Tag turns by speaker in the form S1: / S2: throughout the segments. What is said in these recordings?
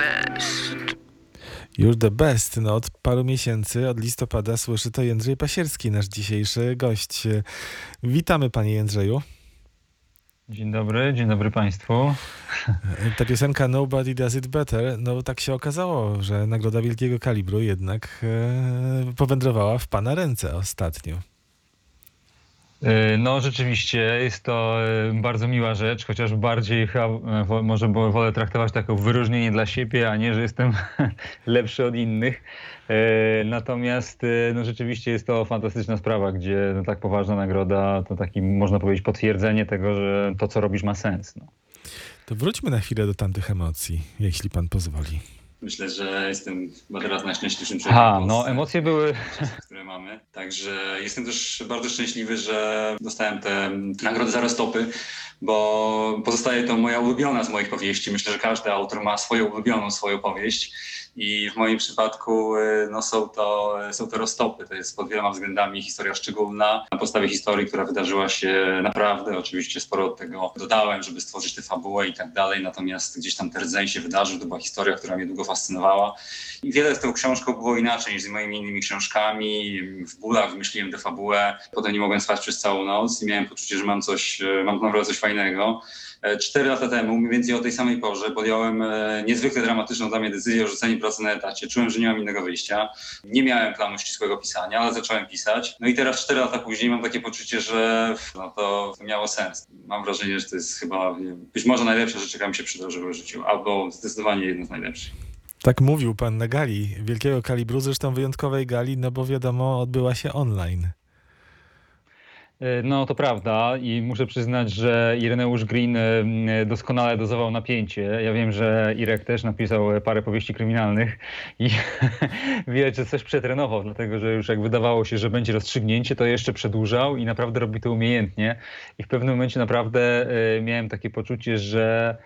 S1: best.
S2: You're the best. No, od paru miesięcy, od listopada słyszy to Jędrzej Pasierski, nasz dzisiejszy gość. Witamy panie Jędrzeju.
S3: Dzień dobry, dzień dobry Państwu.
S2: Ta piosenka Nobody Does It Better, no tak się okazało, że nagroda wielkiego kalibru jednak e, powędrowała w pana ręce ostatnio.
S3: E, No rzeczywiście jest to e, bardzo miła rzecz, chociaż bardziej chyba e, może wolę traktować to jako wyróżnienie dla siebie, a nie, że jestem lepszy od innych. Natomiast no rzeczywiście jest to fantastyczna sprawa, gdzie no, tak poważna nagroda to taki można powiedzieć potwierdzenie tego, że to co robisz ma sens. No.
S2: To wróćmy na chwilę do tamtych emocji, jeśli pan pozwoli.
S4: Myślę, że jestem chyba teraz najszczęśliwszym
S3: Aha,
S4: człowiekiem w
S3: no emocje były
S4: czasy, które mamy. Także jestem też bardzo szczęśliwy, że dostałem tę nagrodę za roztopy, bo pozostaje to moja ulubiona z moich powieści. Myślę, że każdy autor ma swoją ulubioną swoją powieść. I w moim przypadku y, no, są, to, są to roztopy. To jest pod wieloma względami historia szczególna, na podstawie historii, która wydarzyła się naprawdę. Oczywiście sporo od tego dodałem, żeby stworzyć tę fabułę i tak dalej. Natomiast gdzieś tam ten rdzeń się wydarzył. To była historia, która mnie długo fascynowała. I wiele z tą książką było inaczej niż z moimi innymi książkami. W bólach wymyśliłem tę fabułę. Potem nie mogłem spać przez całą noc i miałem poczucie, że mam coś, e, mam naprawdę coś fajnego. E, Cztery lata temu, mniej więcej o tej samej porze, podjąłem e, niezwykle dramatyczną dla mnie decyzję o rzuceniu pracy na etacie. Czułem, że nie mam innego wyjścia. Nie miałem planu ścisłego pisania, ale zacząłem pisać. No i teraz cztery lata później mam takie poczucie, że no to miało sens. Mam wrażenie, że to jest chyba być może najlepsza rzecz, jaka mi się przydarzyła w życiu, albo zdecydowanie jedna z najlepszych.
S2: Tak mówił pan na gali wielkiego kalibru, zresztą wyjątkowej gali, no bo wiadomo, odbyła się online.
S3: E, No to prawda i muszę przyznać, że Ireneusz Green e, doskonale dozował napięcie. Ja wiem, że Irek też napisał e, parę powieści kryminalnych i widać, że coś przetrenował, dlatego że już jak wydawało się, że będzie rozstrzygnięcie, to jeszcze przedłużał i naprawdę robi to umiejętnie. I w pewnym momencie naprawdę miałem takie poczucie, że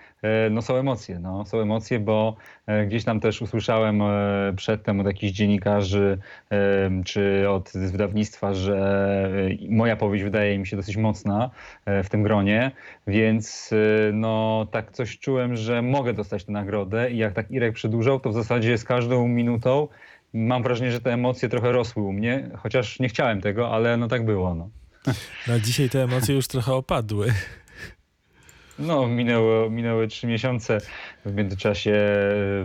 S3: no są emocje, no, są emocje, bo e, gdzieś tam też usłyszałem e, przedtem od jakichś dziennikarzy e, czy od wydawnictwa, że e, moja powieść wydaje mi się dosyć mocna e, w tym gronie, więc e, no tak coś czułem, że mogę dostać tę nagrodę i jak tak Irek przedłużał, to w zasadzie z każdą minutą mam wrażenie, że te emocje trochę rosły u mnie, chociaż nie chciałem tego, ale no tak było. No.
S2: No dzisiaj te emocje już trochę opadły.
S3: No, minęło, minęły trzy miesiące. W międzyczasie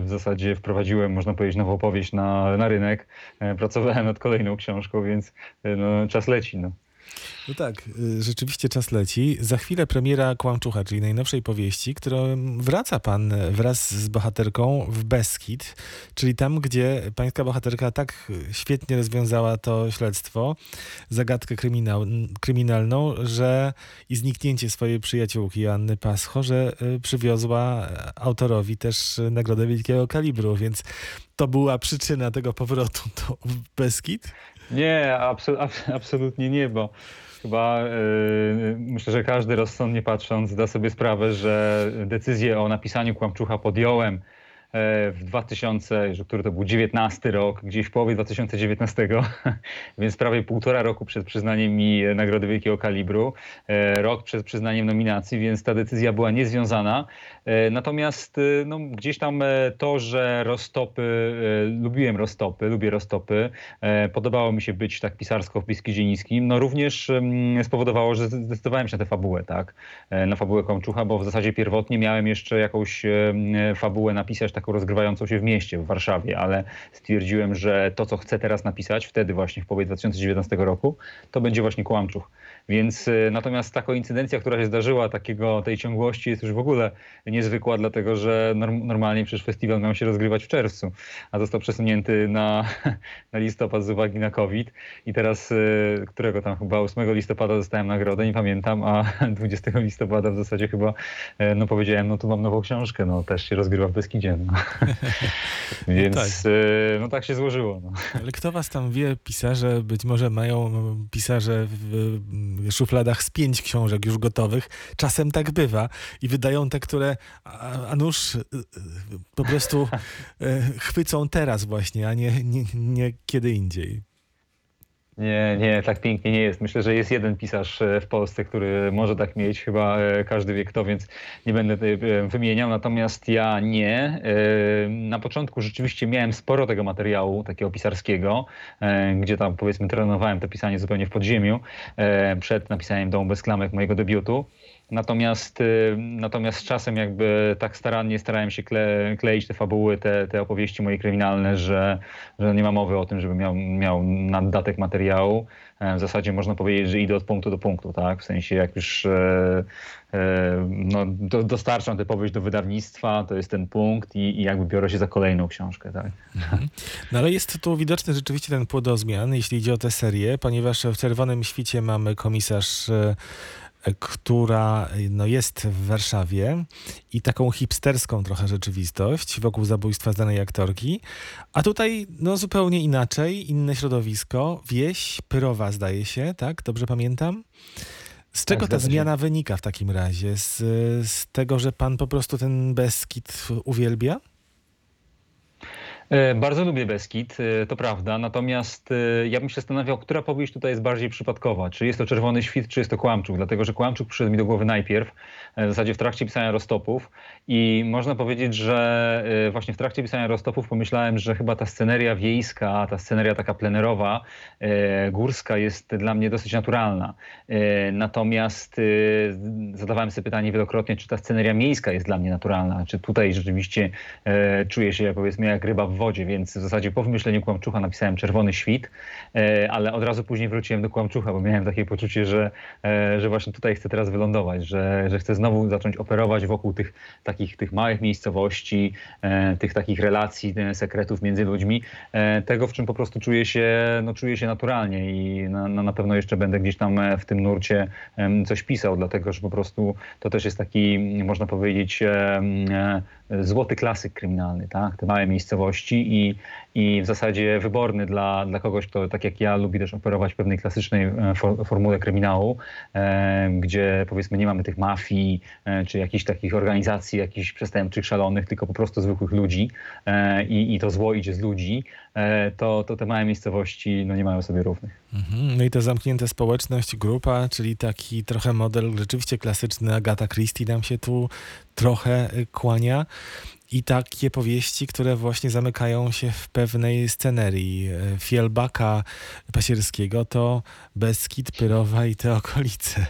S3: w zasadzie wprowadziłem, można powiedzieć, nową powieść na, na rynek. E, Pracowałem nad kolejną książką, więc e, no, czas leci. No.
S2: No tak, y, rzeczywiście czas leci. Za chwilę premiera Kłamczucha, czyli najnowszej powieści, którą wraca pan wraz z bohaterką w Beskid, czyli tam, gdzie pańska bohaterka tak świetnie rozwiązała to śledztwo, zagadkę kryminał, kryminalną, że i zniknięcie swojej przyjaciółki Anny Pascho, że y, przywiozła autorowi też nagrodę wielkiego kalibru, więc to była przyczyna tego powrotu do Beskid.
S3: Nie, abso- ab- absolutnie nie, bo chyba e, myślę, że każdy rozsądnie patrząc da sobie sprawę, że decyzję o napisaniu Kłamczucha podjąłem w 2000, że który to był 19 rok, gdzieś w połowie 2019, więc prawie półtora roku przed przyznaniem mi Nagrody Wielkiego Kalibru, e, rok przed przyznaniem nominacji, więc ta decyzja była niezwiązana. E, Natomiast e, no, gdzieś tam e, to, że roztopy, e, lubiłem roztopy, lubię roztopy, e, podobało mi się być tak pisarsko w Beskidzie Niskim, no również spowodowało, że zdecydowałem się na tę fabułę, tak, e, na fabułę Kłamczucha, bo w zasadzie pierwotnie miałem jeszcze jakąś fabułę napisać taką rozgrywającą się w mieście, w Warszawie, ale stwierdziłem, że to, co chcę teraz napisać, wtedy właśnie w połowie 2019 roku, to będzie właśnie Kłamczuch. Więc e, natomiast ta koincydencja, która się zdarzyła, takiego, tej ciągłości jest już w ogóle niezwykła, dlatego że norm, normalnie przecież festiwal miał się rozgrywać w czerwcu, a został przesunięty na, na listopad z uwagi na COVID. I teraz, e, którego tam chyba 8 listopada dostałem nagrodę, nie pamiętam, a 20 listopada w zasadzie chyba no powiedziałem, no tu mam nową książkę, no też się rozgrywa w Beskidzie. No. Więc
S2: tak.
S3: e, no tak się złożyło. No.
S2: Ale kto was tam wie, pisarze być może mają pisarze w szufladach z pięć książek już gotowych. Czasem tak bywa i wydają te, które a, a nuż y, y, po prostu y, chwycą teraz właśnie, a nie, nie, nie kiedy indziej.
S3: Nie, nie, tak pięknie nie jest. Myślę, że jest jeden pisarz e, w Polsce, który może tak mieć, chyba e, każdy wie kto, więc nie będę e, wymieniał. Natomiast ja nie. Na początku rzeczywiście miałem sporo tego materiału takiego pisarskiego, gdzie tam powiedzmy trenowałem to pisanie zupełnie w podziemiu przed napisaniem Domu bez klamek mojego debiutu. Natomiast, y, natomiast z czasem jakby tak starannie starałem się kle, kleić te fabuły, te, te opowieści moje kryminalne, że, że nie ma mowy o tym, żeby miał, miał naddatek materiału. E, w zasadzie można powiedzieć, że idę od punktu do punktu, tak? W sensie jak już e, e, no, do, dostarczam tę powieść do wydawnictwa, to jest ten punkt i, i jakby biorę się za kolejną książkę, tak?
S2: Mhm. No ale jest tu widoczny rzeczywiście ten płodozmian, jeśli idzie o tę serię, ponieważ w Czerwonym Świcie mamy komisarz e, która no, jest w Warszawie i taką hipsterską trochę rzeczywistość wokół zabójstwa znanej aktorki, a tutaj no, zupełnie inaczej, inne środowisko, wieś, Pyrowa zdaje się, tak? Dobrze pamiętam? Z czego
S3: tak,
S2: ta zmiana się. wynika w takim razie? Z, z tego, że pan po prostu ten Beskid uwielbia?
S3: E, bardzo lubię Beskid, e, to prawda, natomiast e, ja bym się zastanawiał, która powieść tutaj jest bardziej przypadkowa. Czy jest to Czerwony Świt, czy jest to Kłamczuk, dlatego że Kłamczuk przyszedł mi do głowy najpierw, w zasadzie w trakcie pisania Rostopów i można powiedzieć, że właśnie w trakcie pisania Rostopów pomyślałem, że chyba ta sceneria wiejska, ta sceneria taka plenerowa, górska jest dla mnie dosyć naturalna. Natomiast zadawałem sobie pytanie wielokrotnie, czy ta sceneria miejska jest dla mnie naturalna, czy tutaj rzeczywiście czuję się, jak powiedzmy, jak ryba w wodzie, więc w zasadzie po wymyśleniu Kłamczucha napisałem Czerwony Świt, e, ale od razu później wróciłem do Kłamczucha, bo miałem takie poczucie, że, e, że właśnie tutaj chcę teraz wylądować, że, że chcę znowu zacząć operować wokół tych takich tych małych miejscowości, e, tych takich relacji, sekretów między ludźmi, tego w czym po prostu czuję się, no, czuję się naturalnie i na, na pewno jeszcze będę gdzieś tam w tym nurcie coś pisał, dlatego że po prostu to też jest taki, można powiedzieć, złoty klasyk kryminalny, tak? te małe miejscowości i, i w zasadzie wyborny dla, dla kogoś, kto tak jak ja lubi też operować w pewnej klasycznej e, for, formule kryminału, e, gdzie powiedzmy nie mamy tych mafii e, czy jakichś takich organizacji, jakichś przestępczych, szalonych, tylko po prostu zwykłych ludzi e, i, i to zło idzie z ludzi, e, to, to te małe miejscowości no, nie mają sobie równych.
S2: Mhm. No i ta zamknięta społeczność, grupa, czyli taki trochę model rzeczywiście klasyczny Agata Christie nam się tu trochę y, kłania i takie powieści, które właśnie zamykają się w pewnej scenerii. E, Fielbaka Pasierskiego to Beskid, Pyrowa i te okolice.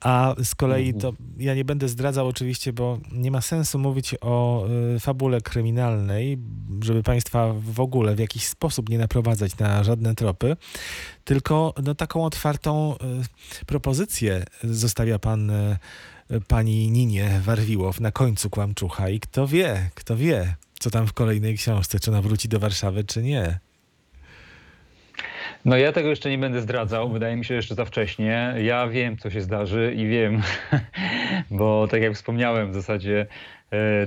S2: A z kolei to ja nie będę zdradzał oczywiście, bo nie ma sensu mówić o y, fabule kryminalnej, żeby Państwa w ogóle w jakiś sposób nie naprowadzać na żadne tropy, tylko no, taką otwartą y, propozycję zostawia Pan pani Ninie Warwiłow na końcu Kłamczucha i kto wie, kto wie, co tam w kolejnej książce, czy ona wróci do Warszawy, czy nie.
S3: No ja tego jeszcze nie będę zdradzał, wydaje mi się jeszcze za wcześnie. Ja wiem, co się zdarzy i wiem, bo tak jak wspomniałem w zasadzie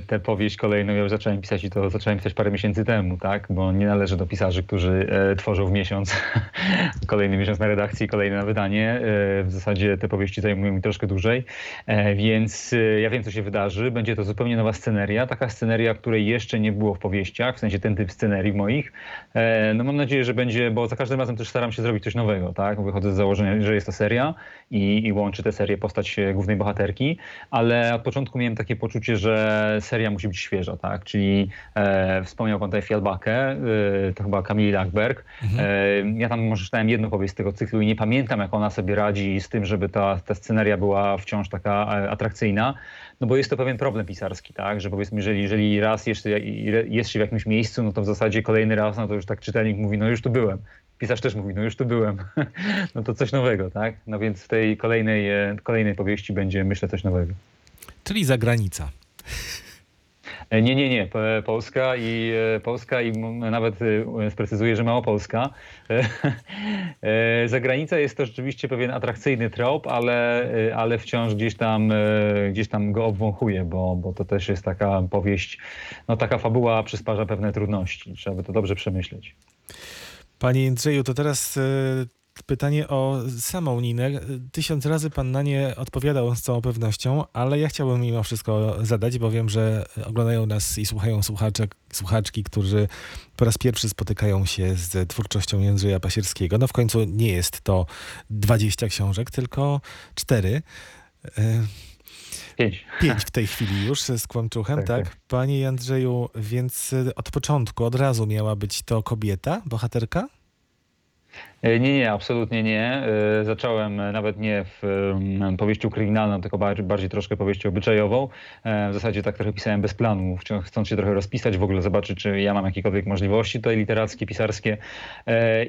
S3: tę powieść kolejną ja już zacząłem pisać i to zacząłem pisać parę miesięcy temu, tak? Bo nie należy do pisarzy, którzy e, tworzą w miesiąc, kolejny miesiąc na redakcji, kolejne na wydanie. E, w zasadzie te powieści zajmują mi troszkę dłużej, więc ja wiem, co się wydarzy. Będzie to zupełnie nowa sceneria, taka sceneria, której jeszcze nie było w powieściach, w sensie ten typ scenerii moich. No mam nadzieję, że będzie, bo za każdym razem też staram się zrobić coś nowego, tak? Wychodzę z założenia, że jest to seria i, i łączy tę serię postać głównej bohaterki, ale od początku miałem takie poczucie, że seria musi być świeża, tak? Czyli e, wspomniał pan tutaj Fialbakę, e, to chyba Kamili Lackberg. Mhm. E, ja tam może czytałem jedną powieść z tego cyklu i nie pamiętam, jak ona sobie radzi z tym, żeby ta, ta sceneria była wciąż taka e, atrakcyjna. No bo jest to pewien problem pisarski, tak? Że powiedzmy, jeżeli, jeżeli raz jeszcze jest się w jakimś miejscu, no to w zasadzie kolejny raz, no to już tak czytelnik mówi, no już tu byłem pisarz też mówi, no już tu byłem, no to coś nowego, tak? No więc w tej kolejnej, e, kolejnej powieści będzie, myślę, coś nowego.
S2: Czyli zagranica.
S3: E, nie, nie, nie. Polska i e, Polska i nawet e, sprecyzuję, że Małopolska. Zagranica jest to rzeczywiście pewien atrakcyjny trop, ale, ale wciąż gdzieś tam, gdzieś tam go obwąchuje, bo, bo to też jest taka powieść, no taka fabuła przysparza pewne trudności. Trzeba by to dobrze przemyśleć.
S2: Panie Jędrzeju, to teraz pytanie o samą Ninę. Tysiąc razy pan na nie odpowiadał z całą pewnością, ale ja chciałbym mimo wszystko zadać, bo wiem, że oglądają nas i słuchają słuchaczek, słuchaczki, którzy po raz pierwszy spotykają się z twórczością Jędrzeja Pasierskiego. No w końcu nie jest to 20 książek, tylko 4.
S3: Pięć.
S2: Pięć w tej chwili już z Kłamczuchem, tak, tak? tak? Panie Andrzeju, więc od początku, od razu miała być to kobieta, bohaterka?
S3: E, nie, nie, absolutnie nie. E, zacząłem nawet nie w powieścią kryminalną, tylko bardziej, troszkę powieścią obyczajową. E, w zasadzie tak trochę pisałem bez planu, chcąc się trochę rozpisać, w ogóle zobaczyć, czy ja mam jakiekolwiek możliwości tutaj literackie, pisarskie.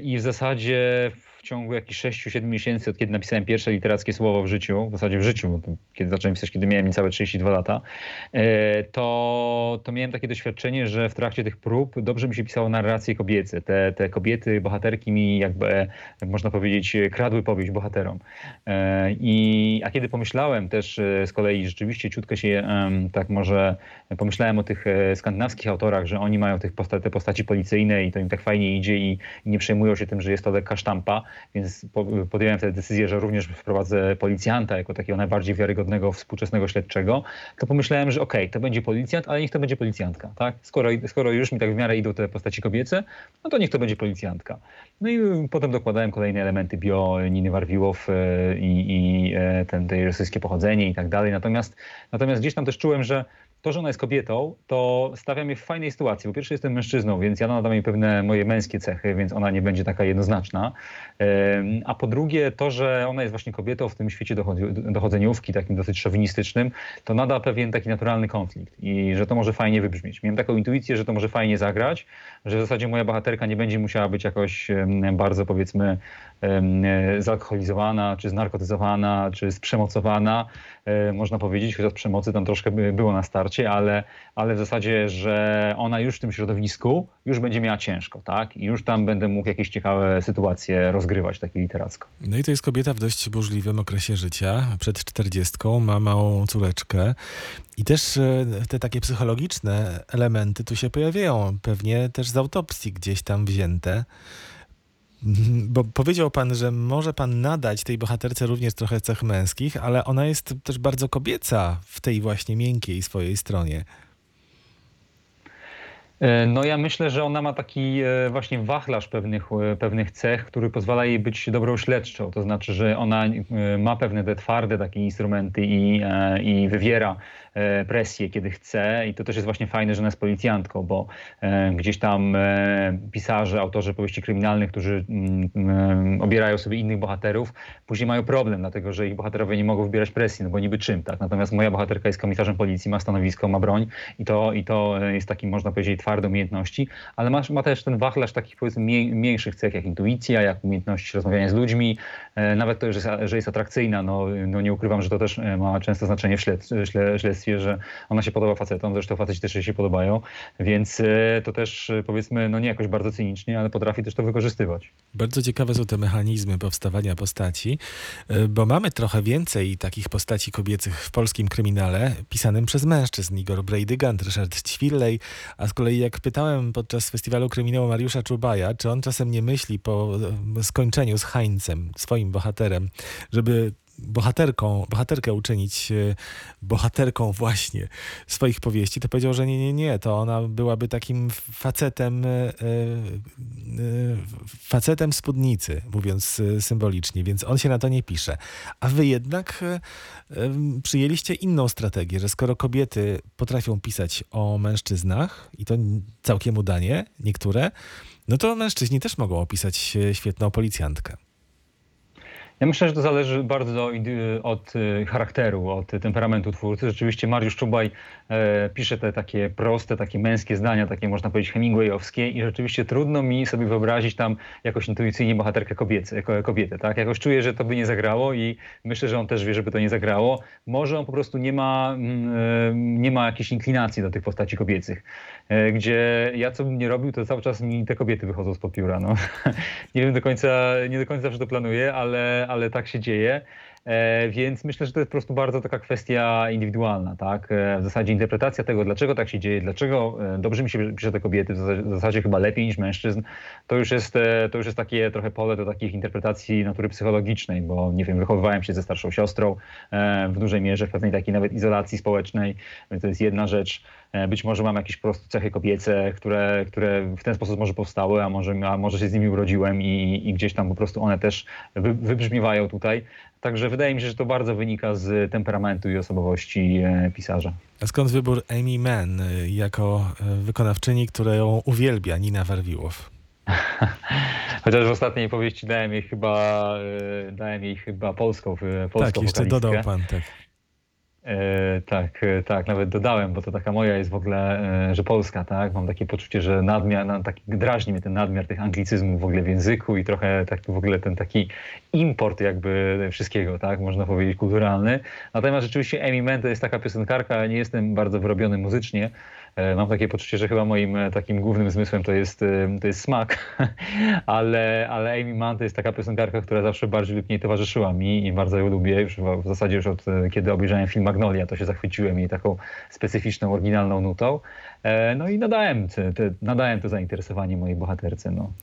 S3: I w zasadzie ciągu jakichś 6-7 miesięcy, od kiedy napisałem pierwsze literackie słowo w życiu, w zasadzie w życiu, bo kiedy zacząłem pisać, kiedy miałem niecałe 32 lata, e, to, to miałem takie doświadczenie, że w trakcie tych prób dobrze mi się pisało narracje kobiece. Te, te kobiety, bohaterki mi jakby, e, można powiedzieć, kradły powieść bohaterom. E, I, a kiedy pomyślałem też z kolei, rzeczywiście ciutko się tak może pomyślałem o tych skandynawskich autorach, że oni mają tych posta te postaci policyjne i to im tak fajnie idzie i, i nie przejmują się tym, że jest to lekka sztampa, więc podjąłem wtedy decyzję, że również wprowadzę policjanta jako takiego najbardziej wiarygodnego współczesnego śledczego, to pomyślałem, że okej, okay, to będzie policjant, ale niech to będzie policjantka, tak? Skoro, skoro już mi tak w miarę idą te postaci kobiece, no to niech to będzie policjantka. No i potem dokładałem kolejne elementy bio Niny Warwiłow e, i, i e, ten, tej rosyjskie pochodzenie i tak dalej. Natomiast, natomiast gdzieś tam też czułem, że to, że ona jest kobietą, to stawia mnie w fajnej sytuacji. Po pierwsze jestem mężczyzną, więc ja nadam jej pewne moje męskie cechy, więc ona nie będzie taka jednoznaczna. A po drugie to, że ona jest właśnie kobietą w tym świecie dochodzeniówki, takim dosyć szowinistycznym, to nada pewien taki naturalny konflikt i że to może fajnie wybrzmieć. Miałem taką intuicję, że to może fajnie zagrać, że w zasadzie moja bohaterka nie będzie musiała być jakoś bardzo powiedzmy zalkoholizowana, czy znarkotyzowana, czy sprzemocowana, e, można powiedzieć, chociaż przemocy tam troszkę było na starcie, ale, ale w zasadzie, że ona już w tym środowisku już będzie miała ciężko, tak? I już tam będę mógł jakieś ciekawe sytuacje rozgrywać, takie literacko.
S2: No i to jest kobieta w dość burzliwym okresie życia, przed czterdziestką, ma małą córeczkę. I też e, te takie psychologiczne elementy tu się pojawiają, pewnie też z autopsji gdzieś tam wzięte. Bo powiedział pan, że może pan nadać tej bohaterce również trochę cech męskich, ale ona jest też bardzo kobieca w tej właśnie miękkiej swojej stronie.
S3: E, no ja myślę, że ona ma taki e, właśnie wachlarz pewnych, e, pewnych cech, który pozwala jej być dobrą śledczą. To znaczy, że ona ma pewne te twarde takie instrumenty i, i wywiera presję, kiedy chce i to też jest właśnie fajne, że ona jest policjantką, bo gdzieś tam pisarze, autorzy powieści kryminalnych, którzy mm, obierają sobie innych bohaterów, później mają problem, dlatego że ich bohaterowie nie mogą wybierać presji, no bo niby czym, tak? Natomiast moja bohaterka jest komisarzem policji, ma stanowisko, ma broń i to, i to jest takim, można powiedzieć, twarde umiejętności, ale ma, ma też ten wachlarz takich powiedzmy mniejszych cech, jak intuicja, jak umiejętność rozmawiania z ludźmi, nawet to, że, że jest atrakcyjna, no, no nie ukrywam, że to też ma często znaczenie w śledztwie, że ona się podoba facetom, zresztą faceci też się podobają, więc e, to też e, powiedzmy, no nie jakoś bardzo cynicznie, ale potrafi też to wykorzystywać.
S2: Bardzo ciekawe są te mechanizmy powstawania postaci, e, bo mamy trochę więcej takich postaci kobiecych w polskim kryminale pisanym przez mężczyzn. Igor Brejdygant, Ryszard Ćwirlej, a z kolei jak pytałem podczas festiwalu kryminału Mariusza Czubaja, czy on czasem nie myśli po skończeniu z Hańcem, swoim bohaterem, żeby bohaterką, bohaterkę uczynić e, bohaterką właśnie swoich powieści, to powiedział, że nie, nie, nie, to ona byłaby takim facetem, e, e, facetem spódnicy, mówiąc symbolicznie, więc on się na to nie pisze. A wy jednak przyjęliście inną strategię, że skoro kobiety potrafią pisać o mężczyznach, i to całkiem udanie, niektóre, no to mężczyźni też mogą opisać świetną policjantkę.
S3: Ja myślę, że to zależy bardzo od y, charakteru, od temperamentu twórcy. Rzeczywiście Mariusz Czubaj e, pisze te takie proste, takie męskie zdania, takie można powiedzieć Hemingwayowskie i rzeczywiście trudno mi sobie wyobrazić tam jakoś intuicyjnie bohaterkę kobiecę, kobietę. Tak? Jakoś czuję, że to by nie zagrało i myślę, że on też wie, żeby to nie zagrało. Może on po prostu nie ma, mm, e, nie ma jakiejś inklinacji do tych postaci kobiecych, gdzie ja co bym nie robił, to cały czas mi te kobiety wychodzą spod pióra. No. nie wiem do końca, nie do końca zawsze to planuję, ale ale tak się dzieje. E, więc myślę, że to jest po prostu bardzo taka kwestia indywidualna, tak? E, w zasadzie interpretacja tego, dlaczego tak się dzieje, dlaczego e, dobrze mi się pisze te kobiety, w zasadzie, chyba lepiej niż mężczyzn, to już jest, to już jest takie trochę pole do takich interpretacji natury psychologicznej, bo nie wiem, wychowywałem się ze starszą siostrą w dużej mierze, w pewnej takiej nawet izolacji społecznej, więc to jest jedna rzecz. Być może mam jakieś po prostu cechy kobiece, które, które w ten sposób może powstały, a może, a może się z nimi urodziłem i, i gdzieś tam po prostu one też wy, wybrzmiewają tutaj. Także wydaje mi się, że to bardzo wynika z temperamentu i osobowości e, pisarza.
S2: A skąd wybór Amy Mann y, jako y, wykonawczyni, którą uwielbia Nina Warwiłow?
S3: Chociaż w ostatniej powieści dałem jej chyba, e, dałem jej chyba polską, e, polską
S2: tak, jeszcze dodał pan, tak.
S3: E, tak, e, tak, nawet dodałem, bo to taka moja jest w ogóle, e, że polska, tak? Mam takie poczucie, że nadmiar, no, drażni mnie ten nadmiar tych anglicyzmów w ogóle w języku i trochę tak w ogóle ten taki import jakby wszystkiego, tak? Można powiedzieć kulturalny. Natomiast rzeczywiście Amy Mann to jest taka piosenkarka, nie jestem bardzo wyrobiony muzycznie. E, Mam takie poczucie, że chyba moim e, takim głównym zmysłem to jest, e, to jest smak, ale, ale Amy Mann to jest taka piosenkarka, która zawsze bardziej lub mniej towarzyszyła mi i bardzo ją lubię. Już w zasadzie już od kiedy obejrzałem film Magnolia, to się zachwyciłem jej taką specyficzną, oryginalną nutą. No i nadałem, te, nadałem to zainteresowanie mojej bohaterce. No.